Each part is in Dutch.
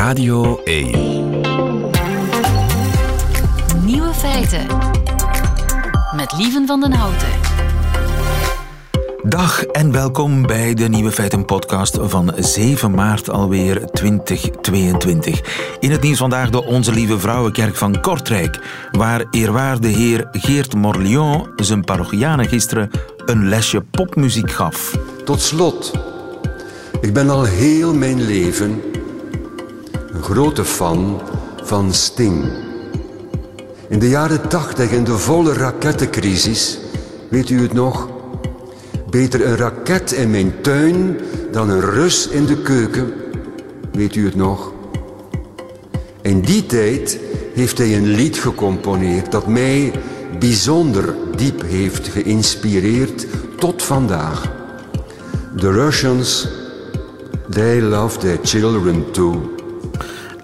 Radio 1. Nieuwe feiten. Met Lieven van den Houten. Dag en welkom bij de Nieuwe Feiten podcast van 7 maart alweer 2022. In het nieuws vandaag de Onze Lieve Vrouwenkerk van Kortrijk, waar eerwaarde heer Geert Morlion zijn parochianen gisteren een lesje popmuziek gaf. Tot slot, ik ben al heel mijn leven grote fan van Sting. In de jaren tachtig, in de volle rakettencrisis, weet u het nog? Beter een raket in mijn tuin dan een Rus in de keuken, weet u het nog? In die tijd heeft hij een lied gecomponeerd dat mij bijzonder diep heeft geïnspireerd tot vandaag. The Russians, they love their children too.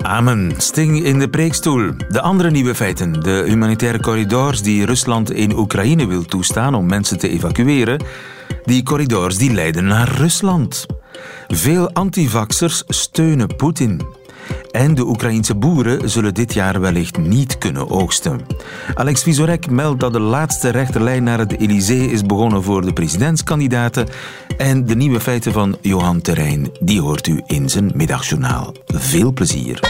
Amen. Sting in de preekstoel. De andere nieuwe feiten. De humanitaire corridors die Rusland in Oekraïne wil toestaan om mensen te evacueren. Die corridors die leiden naar Rusland. Veel antivaxers steunen Poetin. En de Oekraïense boeren zullen dit jaar wellicht niet kunnen oogsten. Alex Vizorek meldt dat de laatste rechterlijn naar het Elysée is begonnen voor de presidentskandidaten. En de nieuwe feiten van Johan Terrein, die hoort u in zijn middagjournaal. Veel plezier.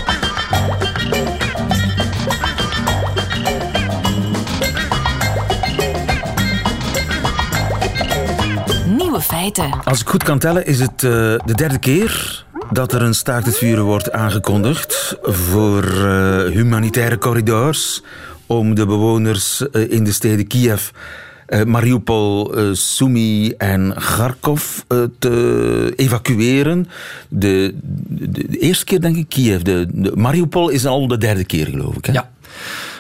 Nieuwe feiten. Als ik goed kan tellen, is het eh, de derde keer dat er een staakt het vuren wordt aangekondigd voor eh, humanitaire corridors om de bewoners eh, in de steden Kiev, eh, Mariupol, Sumy en Kharkov te evacueren. De, de, eerste keer denk ik Kiev. De, de- Mariupol is al de derde keer geloof ik. Hè? Ja.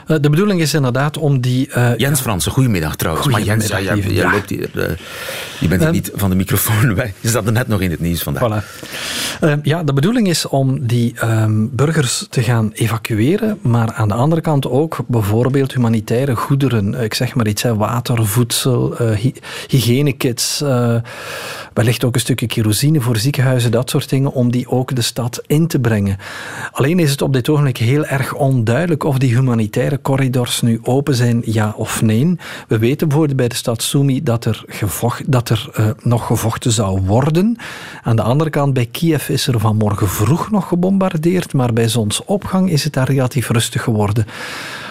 Eh, De bedoeling is inderdaad om die... eh, Jens Fransen, goedemiddag trouwens. maar Jens, ja, Ja. loopt hier, eh, je bent hier niet van de microfoon bij. Je zat er net nog in het nieuws vandaag. Voilà. Ja, de bedoeling is om die ehm, burgers te gaan evacueren, maar aan de andere kant ook bijvoorbeeld humanitaire goederen. Ik zeg maar iets, hè, water, voedsel, hy- hygiënekits, wellicht ook een stukje kerosine voor ziekenhuizen, dat soort dingen, om die ook de stad in te brengen. Alleen is het op dit ogenblik heel erg onduidelijk of die humanitaire corridors nu open zijn, ja of nee. We weten bijvoorbeeld bij de stad Sumy dat er, gevocht, dat er eh, nog gevochten zou worden. Aan de andere kant, bij Kiev is er vanmorgen vroeg nog gebombardeerd, maar bij zonsopgang is het daar relatief rustig geworden.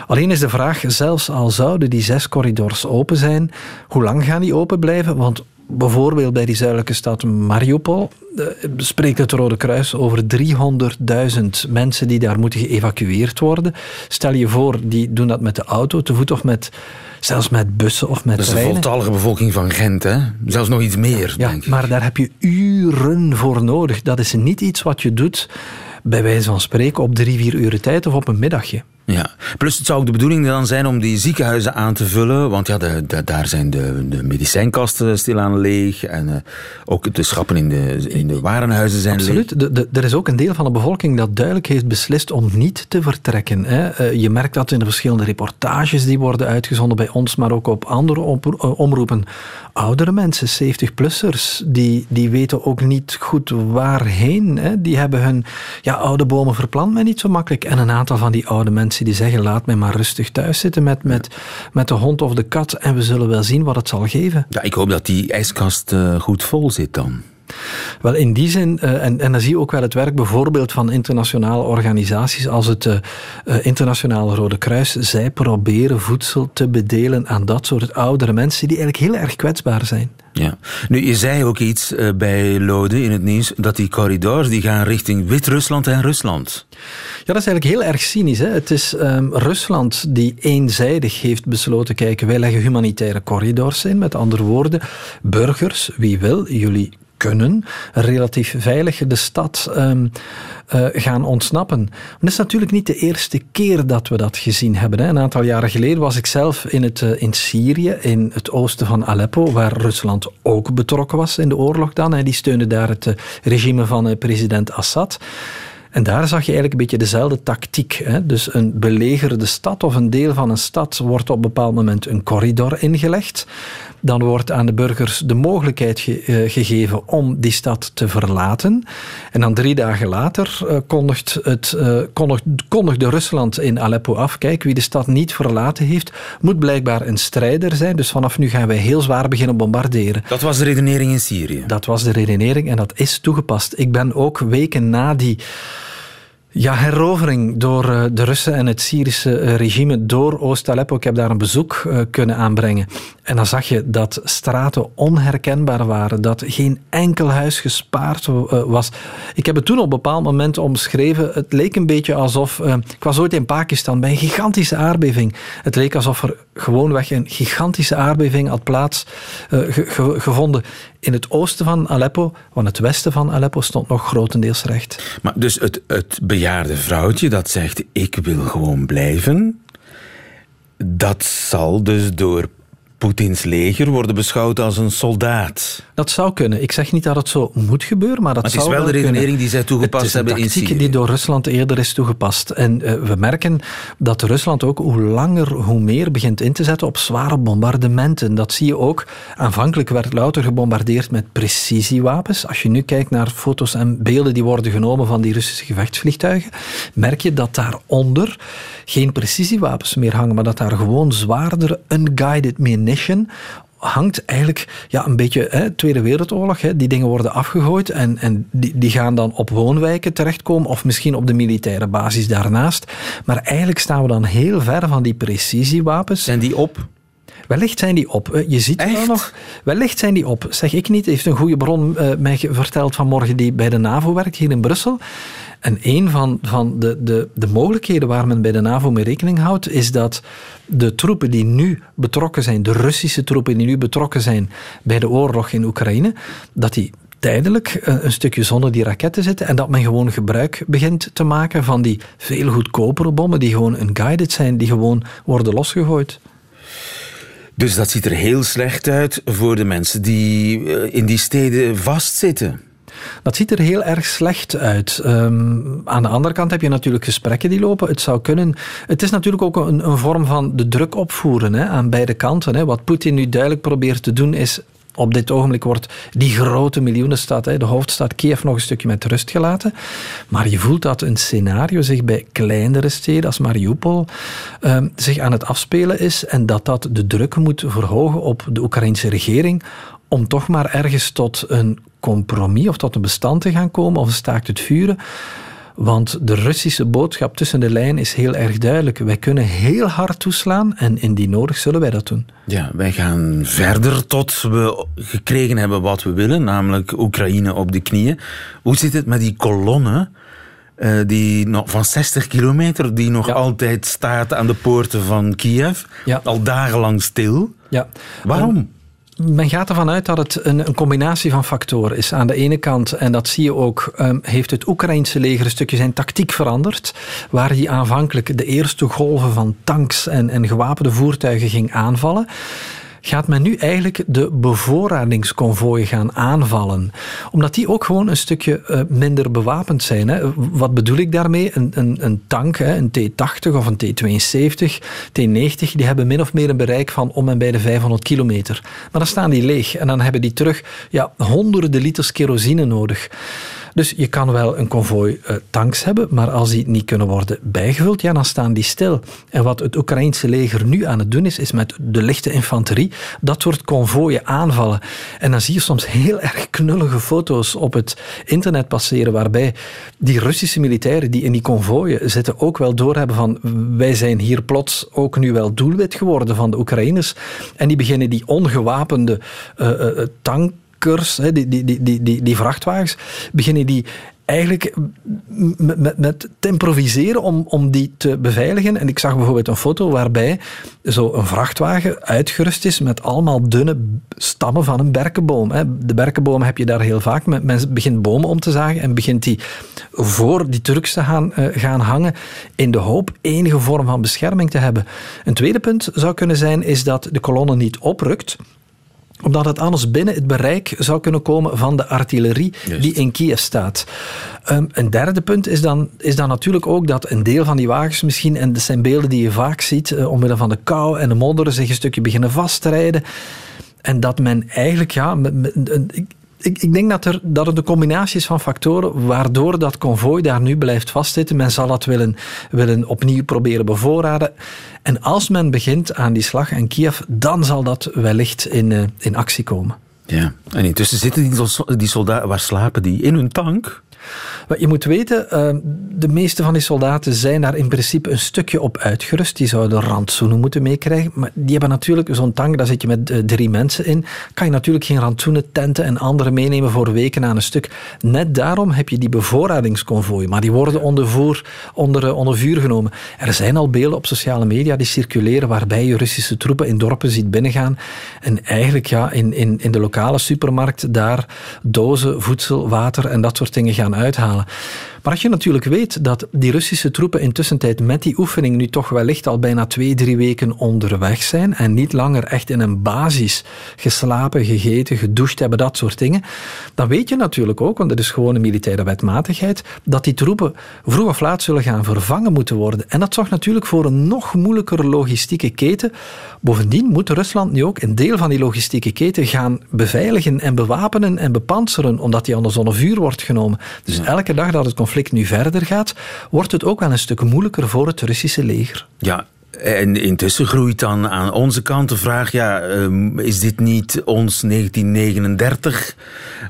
Alleen is de vraag, zelfs al zouden die zes corridors open zijn, hoe lang gaan die open blijven? Want bijvoorbeeld bij die zuidelijke stad Mariupol eh, spreekt het Rode Kruis over 300.000 mensen die daar moeten geëvacueerd worden. Stel je voor, die doen dat met de auto, te voet of met, zelfs met bussen of met Dat is de treinen. voltallige bevolking van Gent, hè? Zelfs nog iets meer, Ja, denk ik. maar daar heb je uren voor nodig. Dat is niet iets wat je doet, bij wijze van spreken, op drie, vier uur tijd of op een middagje. Ja. Plus het zou ook de bedoeling dan zijn om die ziekenhuizen aan te vullen. Want ja, de, daar zijn de, de medicijnkasten stilaan leeg. En eh, ook de schappen in de, in de warenhuizen zijn leeg. Absoluut. De, de- er is ook een deel van de bevolking dat duidelijk heeft beslist om niet te vertrekken. Hè. Eh, Je merkt dat in de verschillende reportages die worden uitgezonden bij ons, maar ook op andere eh, omroepen. Oudere mensen, 70-plussers, die, die weten ook niet goed waarheen. Hè. Die hebben hun ja, oude bomen verplant, maar niet zo makkelijk. En een aantal van die oude mensen die zeggen, laat mij maar rustig thuis zitten met, met, met de hond of de kat en we zullen wel zien wat het zal geven. Ja, ik hoop dat die ijskast eh, goed vol zit dan. Wel, in die zin, eh, en, en dan zie je ook wel het werk bijvoorbeeld van internationale organisaties als het eh, eh, Internationale Rode Kruis. Zij proberen voedsel te bedelen aan dat soort oudere mensen die eigenlijk heel erg kwetsbaar zijn. Ja. Nu, je zei ook iets bij Lode in het nieuws, dat die corridors die gaan richting Wit-Rusland en Rusland. Ja, dat is eigenlijk heel erg cynisch. Hè? Het is ehm, Rusland die eenzijdig heeft besloten, kijken, wij leggen humanitaire corridors in. Met andere woorden, burgers, wie wil, jullie kunnen relatief veilig de stad ehm, eh, gaan ontsnappen. Maar het is natuurlijk niet de eerste keer dat we dat gezien hebben. Hè. Een aantal jaren geleden was ik zelf in, het, eh, in Syrië, in het oosten van Aleppo, waar Rusland ook betrokken was in de oorlog dan. Hè. Die steunde daar het eh, regime van president Assad. En daar zag je eigenlijk een beetje dezelfde tactiek. Hè? Dus een belegerde stad of een deel van een stad wordt op een bepaald moment een corridor ingelegd. Dan wordt aan de burgers de mogelijkheid eh, gegeven om die stad te verlaten. En dan drie dagen later uh, kondigt, het, uh, kondigde Rusland in Aleppo af. Kijk, wie de stad niet verlaten heeft, moet blijkbaar een strijder zijn. Dus vanaf nu gaan wij heel zwaar beginnen bombarderen. Dat was de redenering in Syrië? Dat was de redenering en dat is toegepast. Ik ben ook weken na die ja, herovering door eh, de Russen en het Syrische eh, regime door Oost-Aleppo. Ik heb daar een bezoek eh, kunnen aanbrengen. En dan zag je dat straten onherkenbaar waren, dat geen enkel huis gespaard was. Ik heb het toen op een bepaald moment omschreven. Het leek een beetje alsof. Ik was ooit in Pakistan bij een gigantische aardbeving. Het leek alsof er gewoonweg een gigantische aardbeving had plaatsgevonden in het oosten van Aleppo, want het westen van Aleppo stond nog grotendeels recht. Maar dus het, het bejaarde vrouwtje dat zegt: Ik wil gewoon blijven, dat zal dus door Poetins leger worden beschouwd als een soldaat. Dat zou kunnen. Ik zeg niet dat het zo moet gebeuren, maar dat maar het is wel de redenering die zij toegepast hebben in Syrië. die door Rusland eerder is toegepast. En uh, we merken dat Rusland ook hoe langer hoe meer begint in te zetten op zware bombardementen. Dat zie je ook. Aanvankelijk werd louter gebombardeerd met precisiewapens. Als je nu kijkt naar foto's en beelden die worden genomen van die Russische gevechtsvliegtuigen, merk je dat daaronder geen precisiewapens meer hangen, maar dat daar gewoon zwaardere unguided hangt eigenlijk ja, een beetje hè, Tweede Wereldoorlog. Hè, die dingen worden afgegooid en, en die, die gaan dan op woonwijken terechtkomen of misschien op de militaire basis daarnaast. Maar eigenlijk staan we dan heel ver van die precisiewapens. Zijn die op? Wellicht zijn die op. Je ziet Echt? wel nog. Wellicht zijn die op. Zeg ik niet. Heeft een goede bron uh, mij verteld vanmorgen die bij de NAVO werkt hier in Brussel. En een van, van de, de, de mogelijkheden waar men bij de NAVO mee rekening houdt, is dat de troepen die nu betrokken zijn, de Russische troepen die nu betrokken zijn bij de oorlog in Oekraïne, dat die tijdelijk eh, een stukje zonder die raketten zitten en dat men gewoon gebruik begint te maken van die veel goedkopere bommen die gewoon unguided zijn, die gewoon worden losgegooid. Dus dat ziet er heel slecht uit voor de mensen die eh, in die steden vastzitten. Dat ziet er heel erg slecht uit. Um, aan de andere kant heb je natuurlijk gesprekken die lopen. Het zou kunnen. Het is natuurlijk ook een, een vorm van de druk opvoeren hè, aan beide kanten. Hè. Wat Poetin nu duidelijk probeert te doen is op dit ogenblik wordt die grote miljoenenstad, de hoofdstad Kiev, nog een stukje met rust gelaten. Maar je voelt dat een scenario zich bij kleinere steden als Mariupol um, zich aan het afspelen is en dat dat de druk moet verhogen op de Oekraïnse regering om toch maar ergens tot een compromis of tot een bestand te gaan komen of staakt het vuren. Want de Russische boodschap tussen de lijnen is heel erg duidelijk. Wij kunnen heel hard toeslaan en indien nodig zullen wij dat doen. Ja, wij gaan verder tot we gekregen hebben wat we willen, namelijk Oekraïne op de knieën. Hoe zit het met die kolonne? Uh, die nog, van 60 kilometer, die nog ja. altijd staat aan de poorten van Kiev, ja. al dagenlang stil. Ja. Waarom? Um, men gaat ervan uit dat het een, een, combinatie van factoren is. Aan de ene kant, en dat zie je ook, um, heeft het Oekraïnse leger een stukje zijn tactiek veranderd. Waar hij aanvankelijk de eerste golven van tanks en, en gewapende voertuigen ging aanvallen gaat men nu eigenlijk de bevoorradingsconvooien gaan aanvallen. Omdat die ook gewoon een stukje uh, minder bewapend zijn. Hè. Wat bedoel ik daarmee? Een, een, een tank, hè, een T80 of een T72, T90, die hebben min of meer een bereik van om en bij de 500 kilometer. Maar dan staan die leeg en dan hebben die terug ja, honderden liters kerosine nodig. Dus je kan wel een konvooi uh, tanks hebben, maar als die niet kunnen worden bijgevuld, ja, dan staan die stil. En wat het Oekraïnse leger nu aan het doen is, is met de lichte infanterie dat soort konvooien aanvallen. En dan zie je soms heel erg knullige foto's op het internet passeren, waarbij die Russische militairen die in die konvooien zitten ook wel doorhebben van wij zijn hier plots ook nu wel doelwit geworden van de Oekraïners. En die beginnen die ongewapende uh, tank die, die, die, die, die, vrachtwagens, beginnen die eigenlijk met, te improviseren om, om die te beveiligen. En ik zag bijvoorbeeld een foto waarbij zo een vrachtwagen uitgerust is met allemaal dunne stammen van een berkenboom. De berkenboom heb je daar heel vaak. Men begint bomen om te zagen en begint die voor die Turks te gaan, uh, gaan hangen in de hoop enige vorm van bescherming te hebben. Een tweede punt zou kunnen zijn is dat de kolonne niet oprukt omdat het anders binnen het bereik zou kunnen komen van de artillerie die in Kiev staat. Um, een derde punt is dan, is dan natuurlijk ook dat een deel van die wagens misschien, en dat zijn beelden die je vaak ziet, uh, omwille van de kou en de modder, zich een stukje beginnen vastrijden. En dat men eigenlijk, ja, ik, ik, denk dat, er, dat er de combinatie is van factoren waardoor dat konvooi daar nu blijft vastzitten. Men zal dat willen, willen opnieuw proberen bevoorraden. En als men begint aan die slag in Kiev, dan zal dat wellicht in, uh, in actie komen. Ja, en intussen zitten die soldaten, waar slapen die? In hun tank? Je moet weten, ehm, de meeste van die soldaten zijn daar in principe een stukje op uitgerust. Die zouden rantsoenen moeten meekrijgen. Maar die hebben natuurlijk zo'n tank, daar zit je met eh, drie mensen in. Kan je natuurlijk geen rantsoenen, tenten en andere meenemen voor weken aan een stuk. Net daarom heb je die bevoorradingsconvooi. Maar die worden onder, voer, onder, eh, onder vuur genomen. Er zijn al beelden op sociale media die circuleren waarbij je Russische troepen in dorpen ziet binnengaan. En eigenlijk ja, in, in, in de lokale supermarkt daar dozen, voedsel, water en dat soort dingen gaan uithalen. Maar als je natuurlijk weet dat die Russische troepen intussen tijd met die oefening nu toch wellicht al bijna twee, drie weken onderweg zijn en niet langer echt in een basis geslapen, gegeten, gedoucht hebben, dat soort dingen, dan weet je natuurlijk ook, want het is gewoon een militaire wetmatigheid, dat die troepen vroeg of laat zullen gaan vervangen moeten worden. En dat zorgt natuurlijk voor een nog moeilijkere logistieke keten. Bovendien moet Rusland nu ook een deel van die logistieke keten gaan beveiligen en bewapenen en bepanseren, omdat die anders onder vuur wordt genomen. Dus elke dag dat het conflict nu verder gaat, wordt het ook wel een stuk moeilijker voor het Russische leger. Ja, en intussen groeit dan aan onze kant de vraag: ja, ehm, is dit niet ons 1939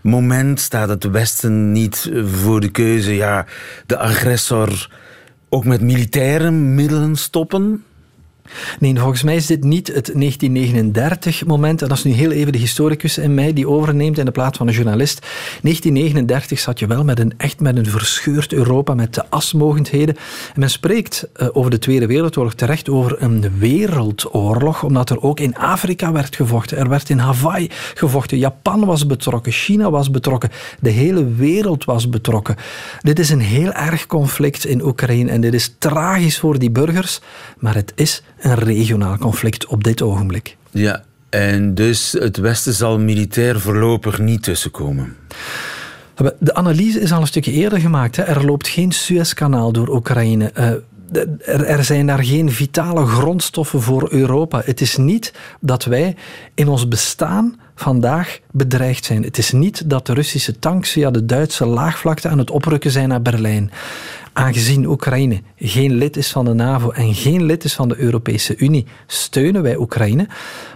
moment? Staat het Westen niet voor de keuze, ja, de agressor ook met militaire middelen stoppen? Nee, volgens mij is dit niet het 1939-moment. En dat is nu heel even de historicus in mij die overneemt in de plaats van de journalist. 1939 zat je wel met een, echt met een verscheurd Europa, met de asmogendheden. En men spreekt uh, over de Tweede Wereldoorlog terecht over een wereldoorlog, omdat er ook in Afrika werd gevochten. Er werd in Hawaii gevochten. Japan was betrokken, China was betrokken. De hele wereld was betrokken. Dit is een heel erg conflict in Oekraïne en dit is tragisch voor die burgers, maar het is een regionaal conflict op dit ogenblik. Ja, en dus het Westen zal militair voorlopig niet tussenkomen. De analyse is al een stukje eerder gemaakt. Hè. Er loopt geen Suezkanaal door Oekraïne. Uh, er, zijn daar geen vitale grondstoffen voor Europa. Het is niet dat wij in ons bestaan vandaag bedreigd zijn. Het is niet dat de Russische tanks via de Duitse laagvlakte aan het oprukken zijn naar Berlijn. Aangezien Oekraïne geen lid is van de NAVO en geen lid is van de Europese Unie, steunen wij Oekraïne.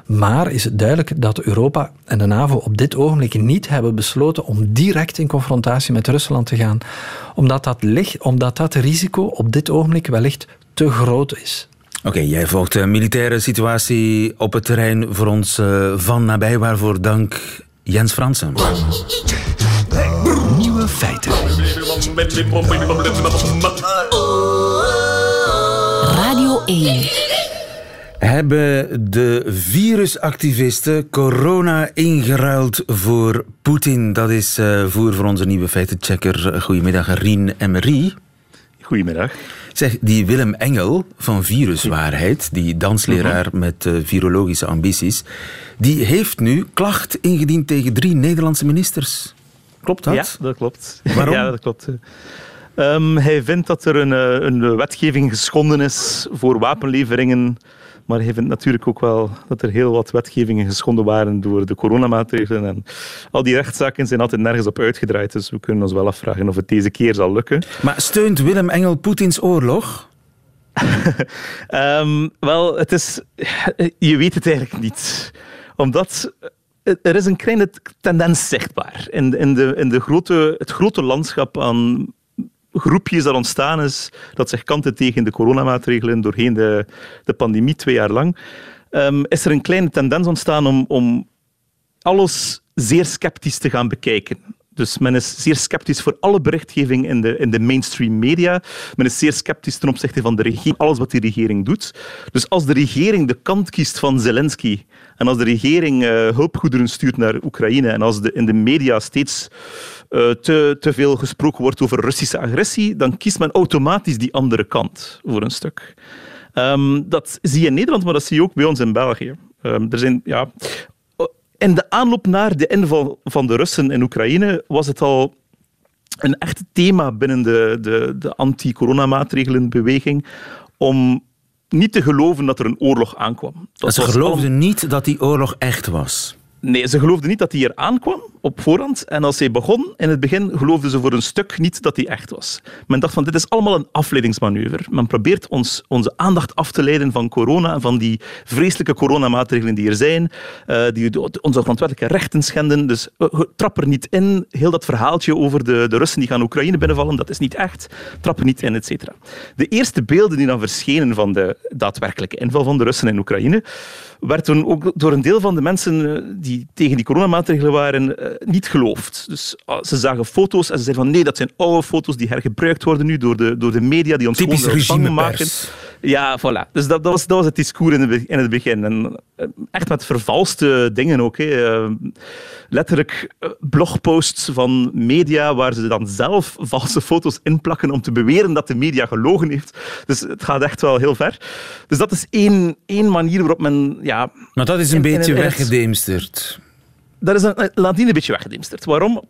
Maar is het duidelijk dat Europa en de NAVO op dit ogenblik niet hebben besloten om direct in confrontatie met Rusland te gaan. Omdat dat, ligt, omdat dat risico op dit ogenblik wellicht te groot is. Oké, jij volgt de militaire situatie op het terrein voor ons uh, van nabij. Waarvoor dank Jens Fransen. Nieuwe feiten. Radio 1. Hebben de virusactivisten corona ingeruild voor Poetin? Dat is uh, voer voor onze nieuwe feitenchecker. Goedemiddag, Rien Emery. Goedemiddag. Zeg, die Willem Engel van Viruswaarheid, die dansleraar mhm. met uh, virologische ambities, die heeft nu klacht ingediend tegen drie Nederlandse ministers. Klopt dat? Ja, dat klopt. Waarom? ja, dat klopt. Um, hij vindt dat er een, eh, een wetgeving geschonden is voor wapenleveringen maar hij vindt natuurlijk ook wel dat er heel wat wetgevingen geschonden waren door de coronamaatregelen. En al die rechtszaken zijn altijd nergens op uitgedraaid. Dus we kunnen ons wel afvragen of het deze keer zal lukken. Maar steunt Willem Engel Poetins oorlog? um, wel, het is, je weet het eigenlijk niet. Omdat er is een kleine tendens zichtbaar in, in, de, in de grote, het grote landschap aan groepjes dat ontstaan is, dat zich kanten tegen de coronamaatregelen doorheen de, de pandemie twee jaar lang, um, is er een kleine tendens ontstaan om, om alles zeer sceptisch te gaan bekijken. Dus men is zeer sceptisch voor alle berichtgeving in de, in de mainstream media. Men is zeer sceptisch ten opzichte van de regering, alles wat die regering doet. Dus als de regering de kant kiest van Zelensky en als de regering uh, hulpgoederen stuurt naar Oekraïne en als de, in de media steeds uh, te, te veel gesproken wordt over Russische agressie, dan kiest men automatisch die andere kant voor een stuk. Um, dat zie je in Nederland, maar dat zie je ook bij ons in België. Um, er zijn, ja, in de aanloop naar de inval van de Russen in Oekraïne was het al een echt thema binnen de, de, de anti-coronamaatregelenbeweging om niet te geloven dat er een oorlog aankwam. Dat Ze geloofden niet dat die oorlog echt was. Nee, ze geloofden niet dat hij er aankwam op voorhand. En als hij begon, in het begin, geloofden ze voor een stuk niet dat hij echt was. Men dacht van, dit is allemaal een afleidingsmanoeuvre. Men probeert ons, onze aandacht af te leiden van corona en van die vreselijke coronamaatregelen die er zijn, uh, die onze grondwettelijke rechten schenden. Dus uh, trap er niet in. Heel dat verhaaltje over de, de Russen die gaan Oekraïne binnenvallen, dat is niet echt. Trap er niet in, et cetera. De eerste beelden die dan verschenen van de daadwerkelijke inval van de Russen in Oekraïne, werd toen ook door een deel van de mensen eh, die tegen die coronamaatregelen waren, eh, niet geloofd. Dus ah, ze zagen foto's en ze zeiden van nee, dat zijn oude foto's die hergebruikt worden nu door de, door de media die ons Typisch gewoon bang maken. Ja, voilà. Dus dat, dat, was, dat was het discours in, de, in het begin. En eh, echt met vervalste dingen ook. Hè. Letterlijk blogposts van media waar ze dan zelf valse foto's inplakken om te beweren dat de media gelogen heeft. Dus het gaat echt wel heel ver. Dus dat is één, één manier waarop men... Ja, maar dat is een beetje weggedemsterd dat is een, een beetje weggedimsterd. Waarom?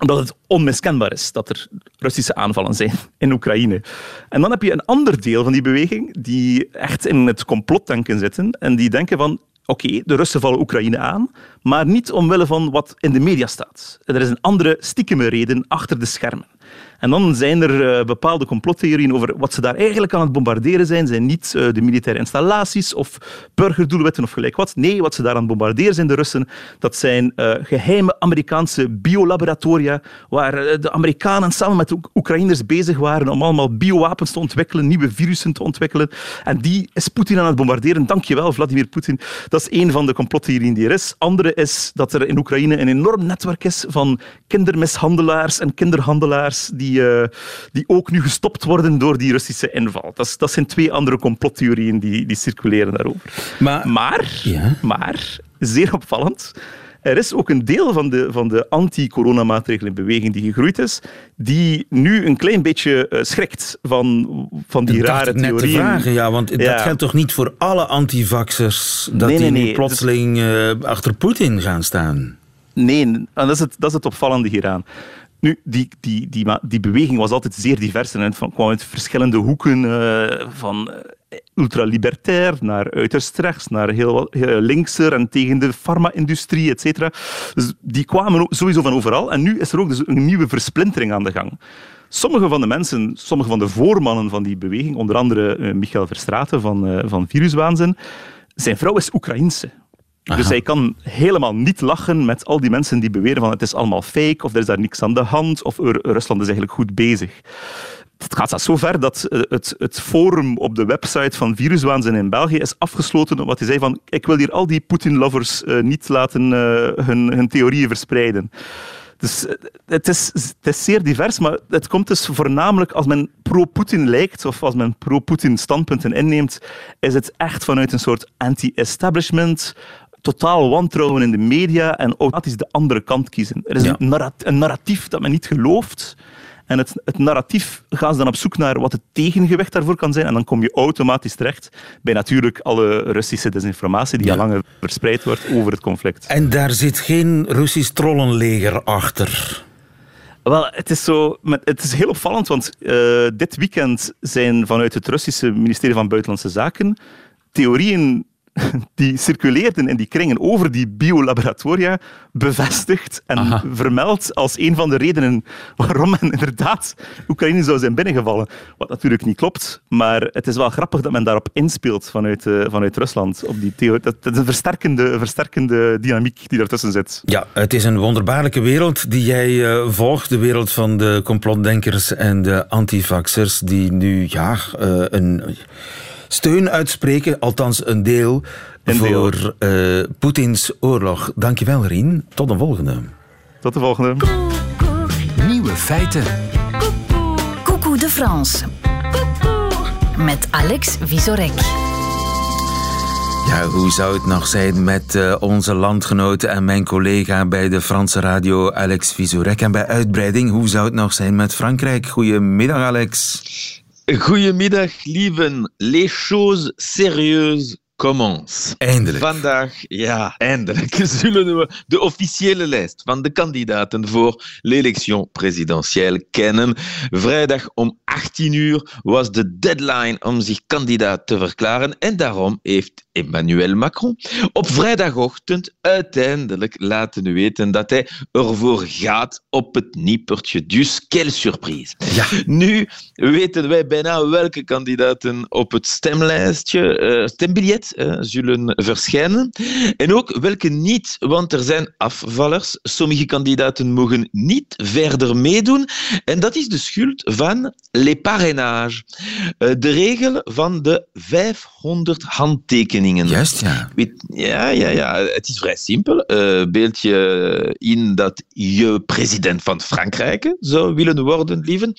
Omdat het onmiskenbaar is dat er Russische aanvallen zijn in Oekraïne. En dan heb je een ander deel van die beweging die echt in het complotdenken zitten en die denken van oké, de Russen vallen Oekraïne aan, maar niet omwille van wat in de media staat. Er is een andere stiekeme reden achter de schermen. En dan zijn er uh, bepaalde complottheorieën over wat ze daar eigenlijk aan het bombarderen zijn. Zijn niet uh, de militaire installaties of burgerdoelwetten of gelijk wat. Nee, wat ze daar aan het bombarderen zijn, de Russen, dat zijn uh, geheime Amerikaanse biolaboratoria waar de Amerikanen samen met de Oekraïners bezig waren om allemaal biowapens te ontwikkelen, nieuwe virussen te ontwikkelen. En die is Poetin aan het bombarderen. Dankjewel, Vladimir Poetin. Dat is één van de complottheorieën die er is. Andere is dat er in Oekraïne een enorm netwerk is van kindermishandelaars en kinderhandelaars die die, uh, die ook nu gestopt worden door die Russische inval. Dat, dat zijn twee andere complottheorieën die, die circuleren daarover. Maar, maar, ja. maar, zeer opvallend, er is ook een deel van de, van de anti-coronamaatregelenbeweging die gegroeid is, die nu een klein beetje uh, schrikt van, van die rare theorieën. Net te vragen, ja, want dat geldt toch niet voor alle antivaxers dat nee, nee, die nu plotseling uh, achter Poetin gaan staan? Nee, en dat is het, dat is het opvallende hieraan. Nu, die, die, die, die beweging was altijd zeer divers en kwam uit verschillende hoeken, uh, van eh, ultralibertair naar uiterst rechts, naar heel, heel linkser en tegen de farma-industrie, et cetera. Dus die kwamen sowieso van overal. En nu is er ook dus een nieuwe versplintering aan de gang. Sommige van de mensen, sommige van de voormannen van die beweging, onder andere uh, Michael Verstraeten van, uh, van Viruswaanzin, zijn vrouw is Oekraïense. Dus hij kan helemaal niet lachen met al die mensen die beweren van het is allemaal fake of er is daar niks aan de hand of Rusland is eigenlijk goed bezig. Het gaat zelfs zo ver dat eh, het, het forum op de website van Viruswaanzin in België is afgesloten omdat hij zei van ik wil hier al die Poetin-lovers uh, niet laten uh, hun, hun theorieën verspreiden. Dus het is, het is zeer divers, maar het komt dus voornamelijk als men pro-Poetin lijkt of als men pro-Poetin standpunten inneemt, is het echt vanuit een soort anti-establishment, totaal wantrouwen in de media en automatisch de andere kant kiezen. Er is een, narratief dat men niet gelooft. En het, het, narratief gaan ze dan op zoek naar wat het tegengewicht daarvoor kan zijn. En dan kom je automatisch terecht bij natuurlijk alle Russische desinformatie die al lang verspreid wordt over het conflict. En daar zit geen Russisch trollenleger achter. Wel, het is, zo, het is heel opvallend, want uh, dit weekend zijn vanuit het Russische ministerie van Buitenlandse Zaken theorieën die circuleerden in die kringen over die biolaboratoria bevestigd en Aha. vermeld als een van de redenen waarom men inderdaad Oekraïne zou zijn binnengevallen. Wat natuurlijk niet klopt, maar het is wel grappig dat men daarop inspeelt vanuit, uh, vanuit Rusland. Op die theorie. Dat, dat is een versterkende, versterkende dynamiek die daartussen zit. Ja, het is een wonderbaarlijke wereld die jij uh, volgt. De wereld van de complotdenkers en de antivaxers die nu ja, uh, een steun uitspreken, althans een deel, voor uh, Poetins oorlog. Dankjewel, Rien. Tot de volgende. Tot de volgende. Nieuwe feiten. Coucou de France. Met Alex Visorek. Ja, hoe zou het nog zijn met uh, onze landgenoten en mijn collega bij de Franse radio Alex Visorek? En bij uitbreiding, hoe zou het nog zijn met Frankrijk? Goedemiddag, Alex. Goedemiddag, lieven. Les choses sérieuses commence. Eindelijk. Vandaag, ja, eindelijk zullen we de officiële lijst van de kandidaten voor l'élection présidentielle kennen. Vrijdag om 18 uur was de deadline om zich kandidaat te verklaren en daarom heeft Emmanuel Macron op vrijdagochtend uiteindelijk laten weten dat hij ervoor gaat op het nippertje. Dus, quelle surprise. Ja. Nu weten wij bijna welke kandidaten op het stemlijstje, eh, stembiljet, eh, zullen verschijnen. En ook welke niet, want er zijn afvallers. Sommige kandidaten mogen niet verder meedoen. En dat is de schuld van les parrainages. Eh, de regel van de 500 handtekeningen. Juist, ja. Ja, ja, ja. Het is vrij simpel. Eh beeld je in dat je president van Frankrijk zou willen worden, lieven.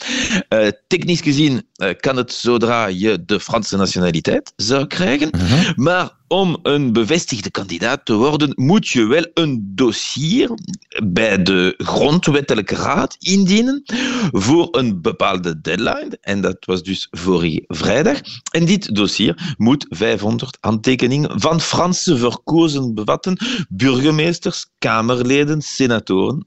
Eh, technisch gezien eh, kan het zodra je de Franse nationaliteit zou krijgen. Maar om een bevestigde kandidaat te worden, moet je wel een dossier bij de grondwettelijke raad indienen voor een bepaalde deadline. En dat was dus vorige vrijdag. En dit dossier moet 500 handtekeningen van Franse verkozen bevatten, burgemeesters, kamerleden, senatoren,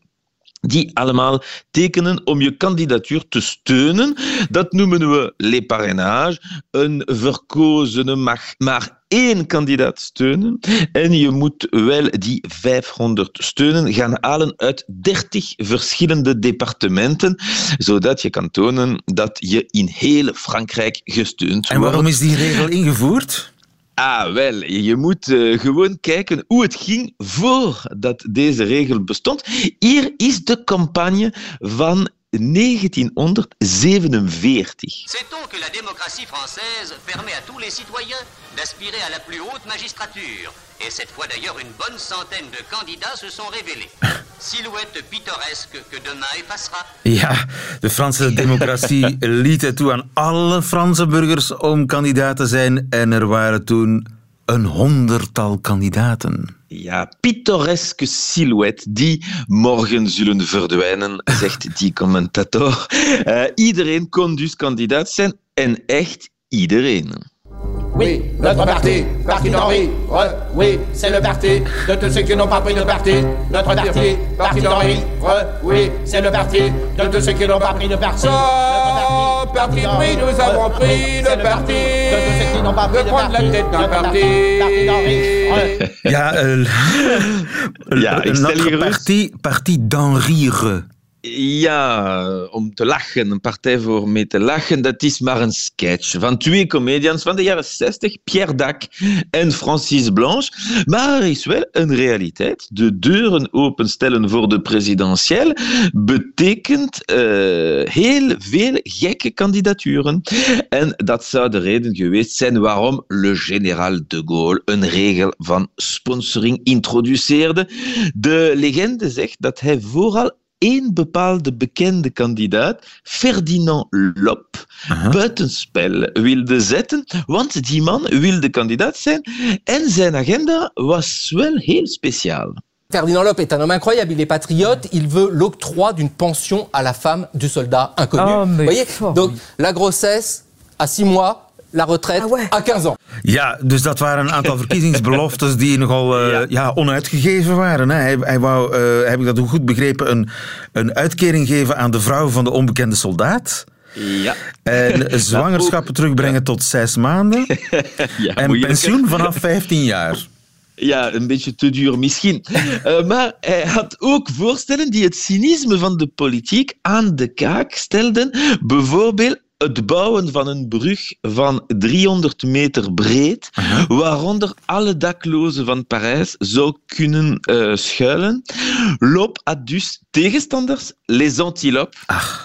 die allemaal tekenen om je kandidatuur te steunen. Dat noemen we les parrainages. Een verkozene mag maar één kandidaat steunen en je moet wel die 500 steunen gaan halen uit 30 verschillende departementen, zodat je kan tonen dat je in heel Frankrijk gesteund En wordt. waarom is die regel ingevoerd? Ah, wel, je moet eh, gewoon kijken hoe het ging voordat deze regel bestond. Hier is de campagne van 1947. Sait-on que la démocratie française permet à tous les citoyens d'aspirer à la plus haute magistrature Et cette fois d'ailleurs, une bonne centaine de candidats se sont révélés. Silhouette pittoresque que demain effacera. Ja, de Franse democratie liet het toe aan alle Franse burgers om kandidaat te zijn. En er waren toen een honderdtal kandidaten. Ja, pittoreske silhouette die morgen zullen verdwijnen, zegt die commentator. Eh, iedereen kon dus kandidaat zijn en echt iedereen. Oui, notre parti, parti d'Henri. Re, oui, c'est le parti de tous ceux qui n'ont pas pris de parti. Notre parti, parti d'Henri. Re, oui, c'est le parti de tous ceux qui n'ont pas pris de parti. Parti pris, nous avons pris le parti de prendre la tête d'un parti. Ja, eh, Ja, ik stel notre hier rust. parti, parti d'Henri. Ja, om te lachen, een partij voor mee te lachen, dat is maar een sketch van twee comedians van de jaren 60, Pierre Dac en Francis Blanche. Maar er is wel een realiteit. De deuren openstellen voor de presidentiële betekent eh, heel veel gekke kandidaturen. En dat zou de reden geweest zijn waarom le général de Gaulle een regel van sponsoring introduceerde. De legende zegt dat hij vooral één bepaalde bekende kandidaat, Ferdinand Lop, buitenspel wilde zetten, want die man wilde kandidaat zijn en zijn agenda was wel heel speciaal. Ferdinand Lope est un homme incroyable, il est patriote, il veut l'octroi d'une pension à la femme du soldat inconnu. Oh, mais Vous voyez. Donc la grossesse à 6 mois, la retraite Ah ouais. à 15 ans. Ja, dus dat waren een aantal verkiezingsbeloftes die nogal eh, ja. onuitgegeven waren. Hè. Hij, hij wou, eh, heb ik dat goed begrepen, een, een uitkering geven aan de vrouw van de onbekende soldaat. Ja. En zwangerschappen terugbrengen tot zes maanden. ja En pensioen vanaf 15 jaar. Ja, een beetje te duur misschien. Eh, maar hij had ook voorstellen die het cynisme van de politiek aan de kaak stelden. Bijvoorbeeld het bouwen van een brug van 300 meter breed, waaronder alle daklozen van Parijs zou kunnen eh, schuilen. Loop had dus tegenstanders, les antilopes.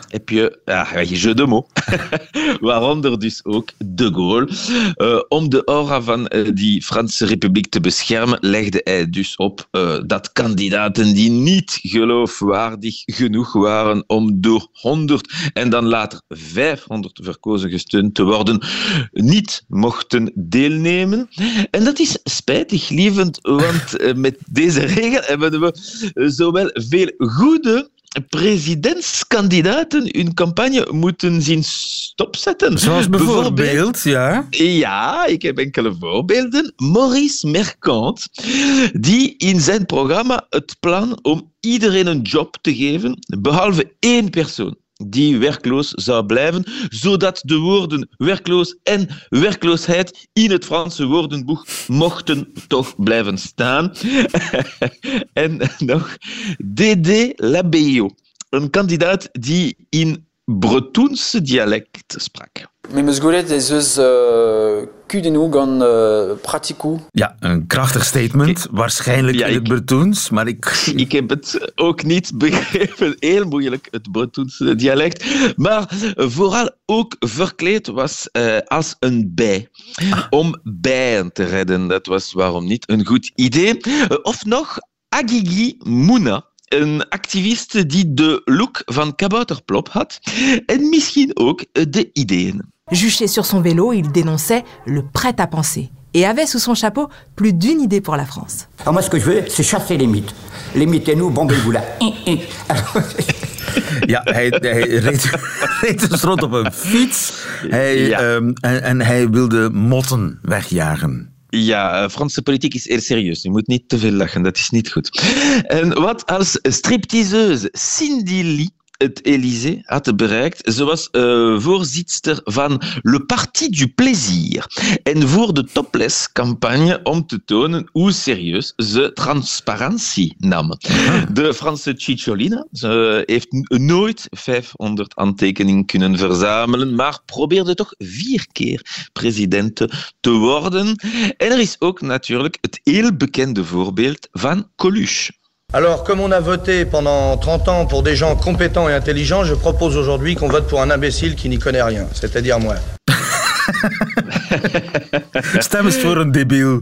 Heb je, ja, jeu de mots. Waaronder dus ook de Gaulle. Eh, om de aura van eh, die Franse Republiek te beschermen, legde hij dus op dat kandidaten die niet geloofwaardig genoeg waren om door 100 en dan later 500 verkozen gesteund te worden, niet mochten deelnemen. En dat is spijtig, lievend, want eh, met deze regel hebben we zowel veel goede presidentskandidaten hun campagne moeten zien stopzetten. Zoals bijvoorbeeld, ja. Ja, ik heb enkele voorbeelden. Maurice Mercant, die in zijn programma het plan om iedereen een job te geven, behalve één persoon die werkloos zou blijven, zodat de woorden werkloos en werkloosheid in het Franse woordenboek mochten toch blijven staan. en nog Dédé Labeo, een kandidaat die in Bretoense dialect sprak. Mijn zgoret is dus uh, kudinu gan uh, pratiku. Ja, een krachtig statement. Waarschijnlijk Ja, in het Bretoens, maar ik... Ik heb het ook niet begrepen. Heel moeilijk, het Bretonse dialect. Maar vooral ook verkleed was eh, als een bij. Om bijen te redden. Dat was waarom niet een goed idee. Eh, Of nog Agigi Mouna. Een activiste die de look van Kabouterplop had. En misschien ook de ideeën. Juché sur son vélo, il dénonçait le prêt-à-penser et avait sous son chapeau plus d'une idée pour la France. Alors moi, ce que je veux, c'est chasser les mythes. Les mythes et nous, bon ben vous là. Ja, hij, hij reed, reed dus rond op een fiets. Hij, Ja. ehm, en, en hij wilde motten wegjagen. Ja, eh, Franse politiek is heel serieus. Je moet niet te veel lachen, dat is niet goed. En wat als stripteaseuse Cindy Lee het Élysée had bereikt. Ze was eh, voorzitter van Le Parti du Plaisir. En voor de topless-campagne om te tonen hoe serieus ze transparantie nam. De Franse Cicciolina ze heeft nooit 500 aantekeningen kunnen verzamelen, maar probeerde toch vier keer president te worden. En er is ook natuurlijk het heel bekende voorbeeld van Coluche. Alors, comme on a voté pendant 30 ans pour des gens compétents et intelligents, je propose aujourd'hui qu'on vote pour un imbécile qui n'y connaît rien, c'est-à-dire moi. Stem voor een debiel.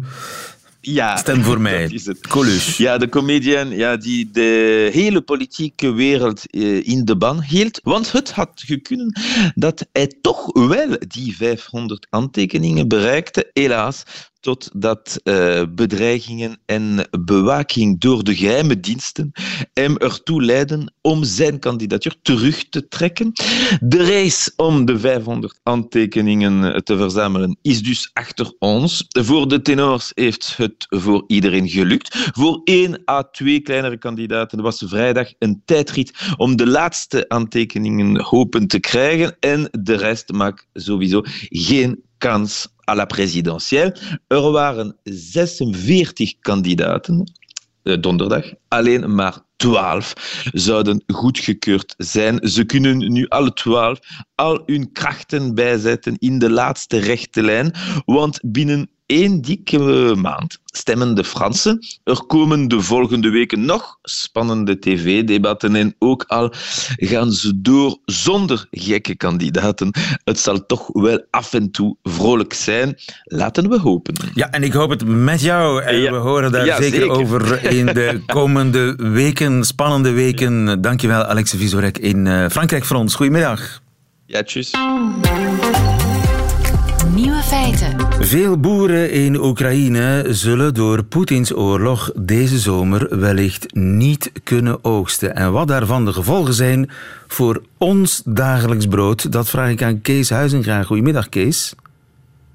Ja, Stem voor mij. dat is het. Coluche. Ja, de comedian ja, die de hele politieke wereld eh, in de ban hield. Want het had gekunnen dat hij toch wel die 500 aantekeningen bereikte. Helaas, totdat eh, bedreigingen en bewaking door de geheime diensten hem ertoe leidden om zijn kandidatuur terug te trekken. De race om de 500 aantekeningen te verzamelen is dus achter ons. Voor de tenors heeft het voor iedereen gelukt. Voor één à twee kleinere kandidaten was vrijdag een tijdrit om de laatste aantekeningen hopen te krijgen. En de rest maakt sowieso geen kans à la présidentielle. Er waren 46 kandidaten eh, donderdag. Alleen maar 12 zouden goedgekeurd zijn. Ze kunnen nu alle 12 al hun krachten bijzetten in de laatste rechte lijn, want binnen één dikke maand stemmen de Fransen. Er komen de volgende weken nog spannende tv-debatten en ook al gaan ze door zonder gekke kandidaten. Het zal toch wel af en toe vrolijk zijn. Laten we hopen. Ja, en ik hoop het met jou. En Ja. we horen daar Ja, zeker, zeker. over in de komende weken, spannende weken. Dankjewel, Alex Visorek in eh, Frankrijk voor ons. Goedemiddag. Ja, tjus. Feiten. Veel boeren in Oekraïne zullen door Poetins oorlog deze zomer wellicht niet kunnen oogsten. En wat daarvan de gevolgen zijn voor ons dagelijks brood, dat vraag ik aan Kees Huizinga. Goedemiddag, Kees.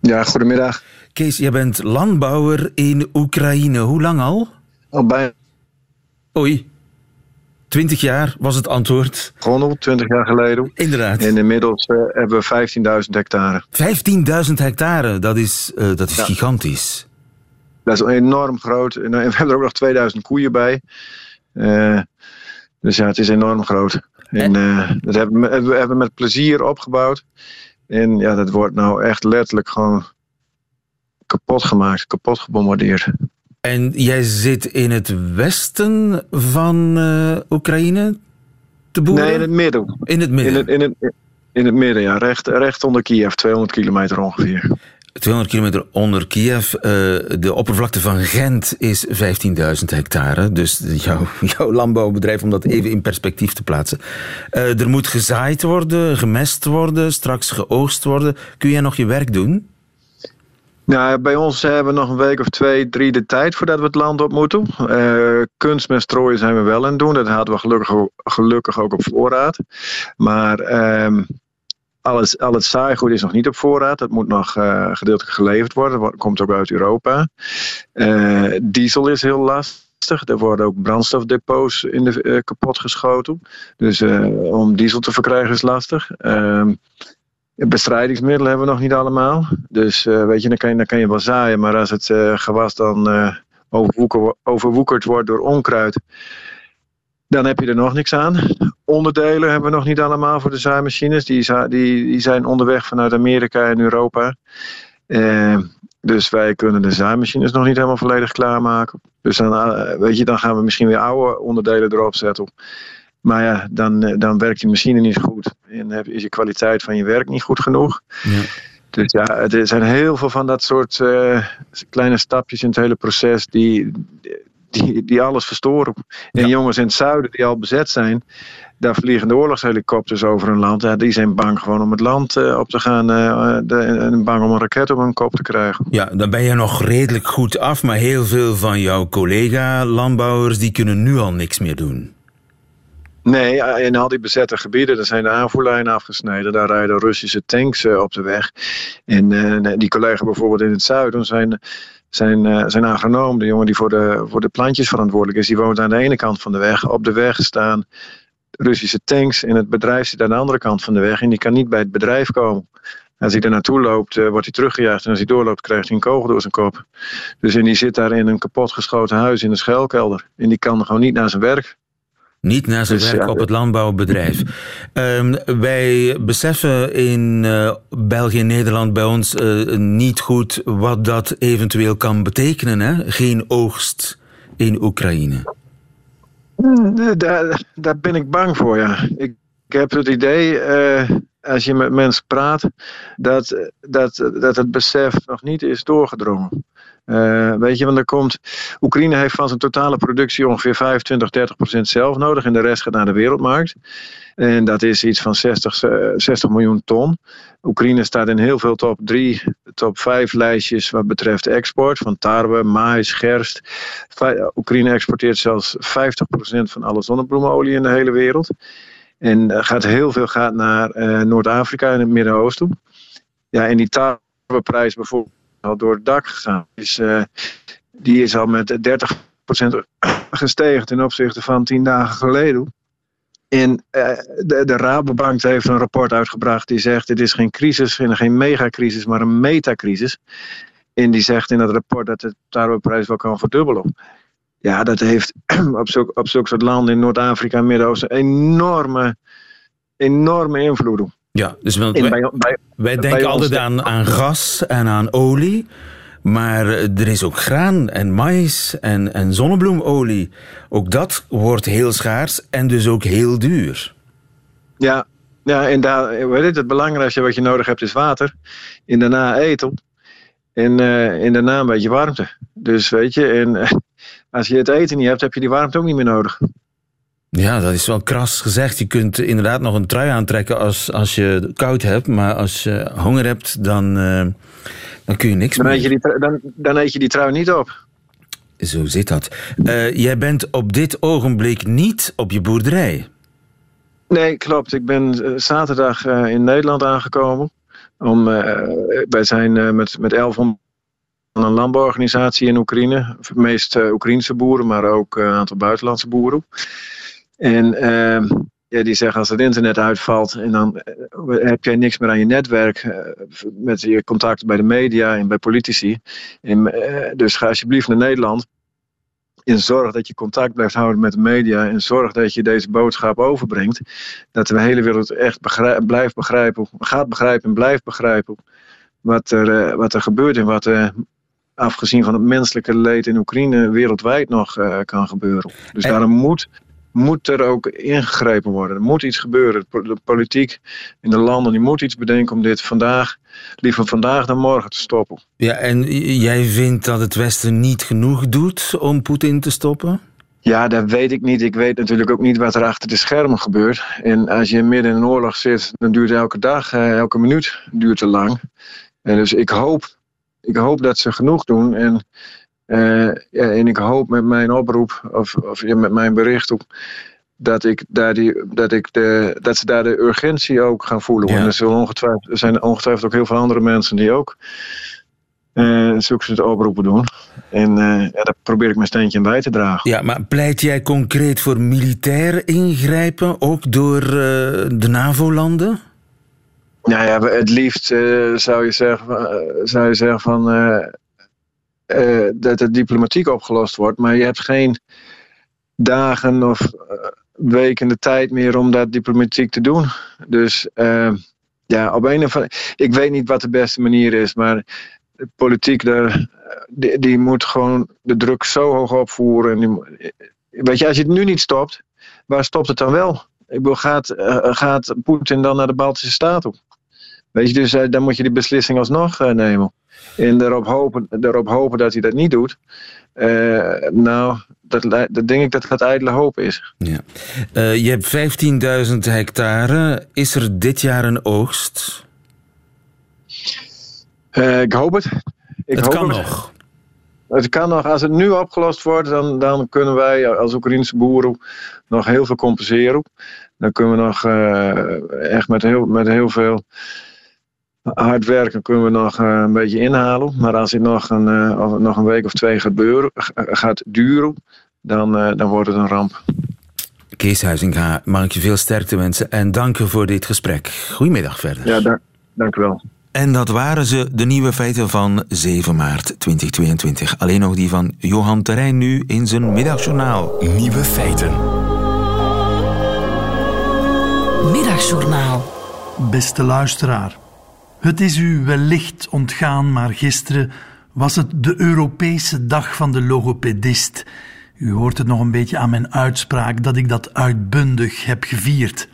Ja, goedemiddag. Kees, jij bent landbouwer in Oekraïne. Hoe lang al? Al bijna Oei. 20 jaar was het antwoord. begonnen, 20 jaar geleden. Inderdaad. En inmiddels eh, hebben we 15.000 hectare. 15.000 hectare, dat is, eh, dat is Ja. gigantisch. Dat is enorm groot. En eh, we hebben er ook nog 2000 koeien bij. Dus ja, het is enorm groot. En dat hebben we, hebben we hebben met plezier opgebouwd. En ja, dat wordt nou echt letterlijk gewoon kapot gemaakt, kapot gebombardeerd. En jij zit in het westen van eh, Oekraïne te boeren? Nee, in het midden. In het midden. In het, in het, in het midden, ja. Recht, recht onder Kiev, 200 kilometer ongeveer. 200 kilometer onder Kiev. Eh, de oppervlakte van Gent is 15.000 hectare. Dus jouw, jouw landbouwbedrijf, om dat even in perspectief te plaatsen. Eh, er moet gezaaid worden, gemest worden, straks geoogst worden. Kun jij nog je werk doen? Nou, bij ons hebben we nog een week of twee, drie de tijd voordat we het land op moeten. Uh, kunstmest strooien zijn we wel aan het doen. Dat hadden we gelukkig, gelukkig ook op voorraad. Maar uh, alles, al het saaigoed is nog niet op voorraad. Dat moet nog uh, gedeeltelijk geleverd worden. Dat komt ook uit Europa. Uh, diesel is heel lastig. Er worden ook brandstofdepots in de, uh, kapot geschoten. Dus om diesel te verkrijgen is lastig. Ehm, bestrijdingsmiddelen hebben we nog niet allemaal. Dus weet je, dan kan je, dan kan je wel zaaien. Maar als het gewas dan overwoeker, overwoekerd wordt door onkruid dan heb je er nog niks aan. Onderdelen hebben we nog niet allemaal voor de zaaimachines. Die, die, die zijn onderweg vanuit Amerika en Europa. Eh, dus wij kunnen de zaaimachines nog niet helemaal volledig klaarmaken. Dus dan, eh, weet je, dan gaan we misschien weer oude onderdelen erop zetten. Maar ja, dan, eh, dan werkt die machine niet goed. En is je kwaliteit van je werk niet goed genoeg. Ja. Dus ja, er zijn heel veel van dat soort uh, kleine stapjes in het hele proces die, die, die alles verstoren. En jongens in het zuiden die al bezet zijn, daar vliegen de oorlogshelikopters over een land. Ja, die zijn bang gewoon om het land uh, op te gaan uh, de, en bang om een raket op hun kop te krijgen. Ja, dan ben je nog redelijk goed af, maar heel veel van jouw collega-landbouwers die kunnen nu al niks meer doen. Nee, in al die bezette gebieden, daar zijn de aanvoerlijnen afgesneden. Daar rijden Russische tanks uh, op de weg. En die collega bijvoorbeeld in het zuiden zijn zijn, zijn agronoom, de jongen die voor de, voor de plantjes verantwoordelijk is, die woont aan de ene kant van de weg. Op de weg staan Russische tanks en het bedrijf zit aan de andere kant van de weg en die kan niet bij het bedrijf komen. Als hij er naartoe loopt, wordt hij teruggejaagd en als hij doorloopt, krijgt hij een kogel door zijn kop. Dus en die zit daar in een kapotgeschoten huis in een schuilkelder en die kan gewoon niet naar zijn werk. Niet naar zijn dus, werk op het landbouwbedrijf. Um, wij beseffen in uh, België en Nederland bij ons uh, niet goed wat dat eventueel kan betekenen. Hè? Geen oogst in Oekraïne. Hmm, daar, daar ben ik bang voor, ja. Ik, ik heb het idee, uh, als je met mensen praat, dat, dat, dat het besef nog niet is doorgedrongen. Uh, weet je, want er komt. Oekraïne heeft van zijn totale productie ongeveer 25, 30 procent zelf nodig. En de rest gaat naar de wereldmarkt. En dat is iets van 60, 60 eh, miljoen ton. Oekraïne staat in heel veel top 3, top 5 lijstjes wat betreft export. Van tarwe, maïs, gerst. Oekraïne exporteert zelfs 50% van alle zonnebloemolie in de hele wereld. En gaat heel veel gaat naar Noord-Afrika en het Midden-Oosten. Ja, en die tarweprijs bijvoorbeeld al door het dak gegaan. Dus, die is al met 30% gestegen ten opzichte van 10 dagen geleden. En uh, de, de, Rabobank heeft een rapport uitgebracht die zegt: dit is geen crisis, geen megacrisis, maar een metacrisis. En die zegt in dat rapport dat de tarweprijs wel kan verdubbelen. Ja, dat heeft op zulke op soort landen in Noord-Afrika en Midden-Oosten enorme, enorme invloeden. Ja, dus wij, wij denken altijd aan, aan gas en aan olie. Maar er is ook graan en maïs en, en zonnebloemolie. Ook dat wordt heel schaars en dus ook heel duur. Ja, ja en daar, weet je, het belangrijkste wat je nodig hebt is water. En daarna eten. En, uh, en daarna een beetje warmte. Dus weet je, en, uh, als je het eten niet hebt, heb je die warmte ook niet meer nodig. Ja, dat is wel kras gezegd. Je kunt inderdaad nog een trui aantrekken als, als je koud hebt. Maar als je honger hebt, dan, uh, dan kun je niks dan meer. Eet je die, dan, dan eet je die trui niet op. Zo zit dat. Uh, jij bent op dit ogenblik niet op je boerderij. Nee, klopt. Ik ben uh, zaterdag in Nederland aangekomen. Om, wij zijn met, met 1100 een landbouworganisatie in Oekraïne. Meest Oekraïnse boeren, maar ook een aantal buitenlandse boeren. En ehm, ja, die zeggen als het internet uitvalt en dan eh, heb jij niks meer aan je netwerk uh, met je contacten bij de media en bij politici. En, uh, dus ga alsjeblieft naar Nederland en zorg dat je contact blijft houden met de media en zorg dat je deze boodschap overbrengt. Dat de hele wereld echt begrijp, blijft begrijpen, gaat begrijpen en blijft begrijpen wat er, wat er gebeurt en wat er afgezien van het menselijke leed in Oekraïne wereldwijd nog kan gebeuren. Dus daarom moet moet er ook ingegrepen worden. Er moet iets gebeuren. De politiek in de landen die moet iets bedenken om dit vandaag, liever vandaag dan morgen te stoppen. Ja, en jij vindt dat het Westen niet genoeg doet om Poetin te stoppen? Ja, dat weet ik niet. Ik weet natuurlijk ook niet wat er achter de schermen gebeurt. En als je midden in een oorlog zit, dan duurt elke dag, eh, elke minuut duurt te lang. En dus ik hoop ik hoop dat ze genoeg doen. En, ja, en ik hoop met mijn oproep, of, of met mijn bericht ook, dat, ik daar die, dat, ik de, dat ze daar de urgentie ook gaan voelen. Ja. En er, zullen ongetwijfeld, er zijn ongetwijfeld ook heel veel andere mensen die ook eh zulke soort oproepen doen. En eh, ja, daar probeer ik mijn steentje in bij te dragen. Ja, maar pleit jij concreet voor militair ingrijpen, ook door eh, de NAVO-landen? Nou ja, het liefst eh, zou, je zeggen, eh, zou je zeggen van, eh, dat het diplomatiek opgelost wordt. Maar je hebt geen dagen of eh, weken de tijd meer om dat diplomatiek te doen. Dus eh, ja, op een of andere... Ik weet niet wat de beste manier is, maar politiek die, moet gewoon de druk zo hoog opvoeren. Weet je, als je het nu niet stopt, waar stopt het dan wel? Ik bedoel, gaat, gaat Poetin dan naar de Baltische Staten? Weet je, dus dan moet je die beslissing alsnog nemen. En daarop hopen, daarop hopen dat hij dat niet doet. Eh, nou, dat, dat denk ik dat dat ijdele hoop is. Ja. Eh, je hebt 15.000 hectare. Is er dit jaar een oogst? Eh, ik hoop het. Ik het hoop kan het. nog. Het kan nog, als het nu opgelost wordt, dan, dan kunnen wij als Oekraïnse boeren nog heel veel compenseren. Dan kunnen we nog echt met heel, met heel veel hard werken kunnen we nog eh, een beetje inhalen. Maar als het nog een, eh, of het nog een week of twee gaat, beuren, gaat duren, dan, eh, dan wordt het een ramp. Kees Huizinga, mag ik je veel sterkte wensen en dank je voor dit gesprek. Goedemiddag verder. Ja, dank, dank u wel. En dat waren ze, de nieuwe feiten van 7 maart 2022. Alleen nog die van Johan Terrein nu in zijn middagjournaal. Nieuwe feiten. Middagjournaal. Beste luisteraar, het is u wellicht ontgaan, maar gisteren was het de Europese dag van de logopedist. U hoort het nog een beetje aan mijn uitspraak dat ik dat uitbundig heb gevierd.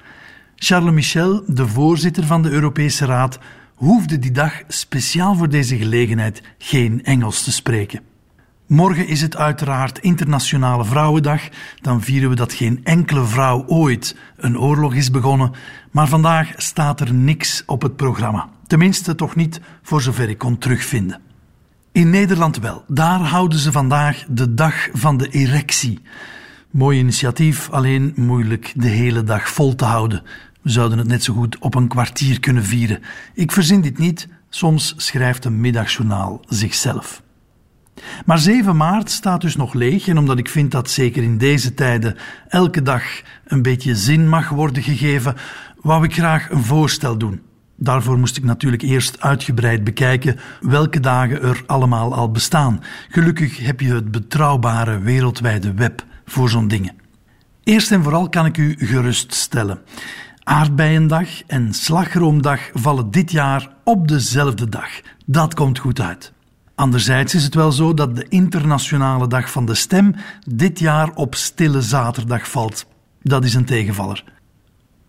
Charles Michel, de voorzitter van de Europese Raad, hoefde die dag speciaal voor deze gelegenheid geen Engels te spreken. Morgen is het uiteraard Internationale Vrouwendag. Dan vieren we dat geen enkele vrouw ooit een oorlog is begonnen. Maar vandaag staat er niks op het programma. Tenminste, toch niet voor zover ik kon terugvinden. In Nederland wel. Daar houden ze vandaag de Dag van de Erectie. Mooi initiatief, alleen moeilijk de hele dag vol te houden. We zouden het net zo goed op een kwartier kunnen vieren. Ik verzin dit niet, soms schrijft een middagjournaal zichzelf. Maar 7 maart staat dus nog leeg en omdat ik vind dat zeker in deze tijden elke dag een beetje zin mag worden gegeven, wou ik graag een voorstel doen. Daarvoor moest ik natuurlijk eerst uitgebreid bekijken welke dagen er allemaal al bestaan. Gelukkig heb je het betrouwbare wereldwijde web voor zo'n dingen. Eerst en vooral kan ik u geruststellen. Aardbeiendag en slagroomdag vallen dit jaar op dezelfde dag. Dat komt goed uit. Anderzijds is het wel zo dat de internationale dag van de stem dit jaar op stille zaterdag valt. Dat is een tegenvaller.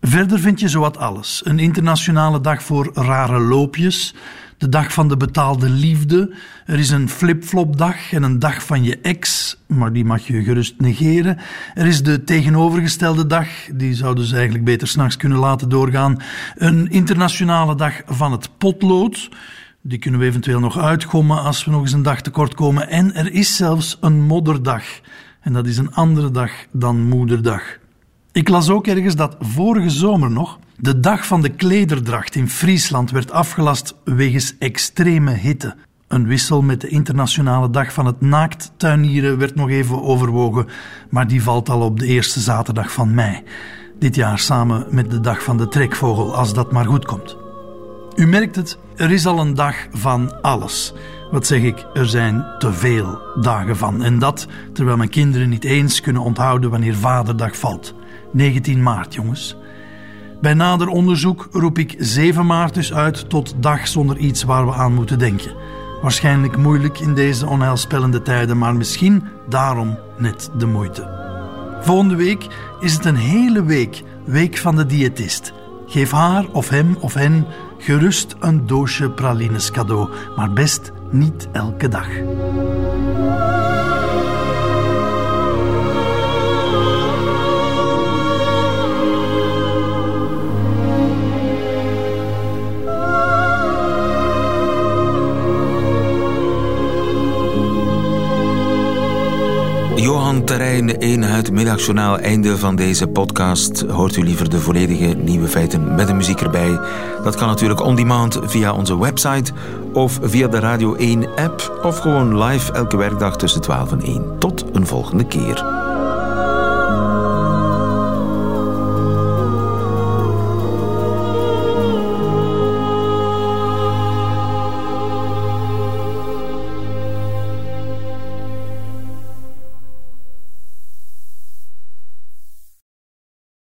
Verder vind je zowat alles. Een internationale dag voor rare loopjes, de dag van de betaalde liefde, er is een flipflopdag en een dag van je ex, maar die mag je gerust negeren. Er is de tegenovergestelde dag, die zouden ze eigenlijk beter s'nachts kunnen laten doorgaan. Een internationale dag van het potlood, die kunnen we eventueel nog uitgommen als we nog eens een dag tekort komen. En er is zelfs een modderdag. En dat is een andere dag dan moederdag. Ik las ook ergens dat vorige zomer nog de dag van de klederdracht in Friesland werd afgelast wegens extreme hitte. Een wissel met de internationale dag van het naakttuinieren werd nog even overwogen, maar die valt al op de eerste zaterdag van mei. Dit jaar samen met de dag van de trekvogel, als dat maar goed komt. U merkt het, er is al een dag van alles. Wat zeg ik, er zijn te veel dagen van. En dat terwijl mijn kinderen niet eens kunnen onthouden wanneer Vaderdag valt. 19 maart, jongens. Bij nader onderzoek roep ik 7 maart dus uit tot dag zonder iets waar we aan moeten denken. Waarschijnlijk moeilijk in deze onheilspellende tijden, maar misschien daarom net de moeite. Volgende week is het een hele week, week van de diëtist. Geef haar of hem of hen gerust een doosje pralines cadeau, maar best niet elke dag. Terrein 1, het middagjournaal. Einde van deze podcast. Hoort u liever de volledige nieuwe feiten met de muziek erbij? Dat kan natuurlijk on demand via onze website of via de Radio 1 app of gewoon live elke werkdag tussen 12 en 1. Tot een volgende keer.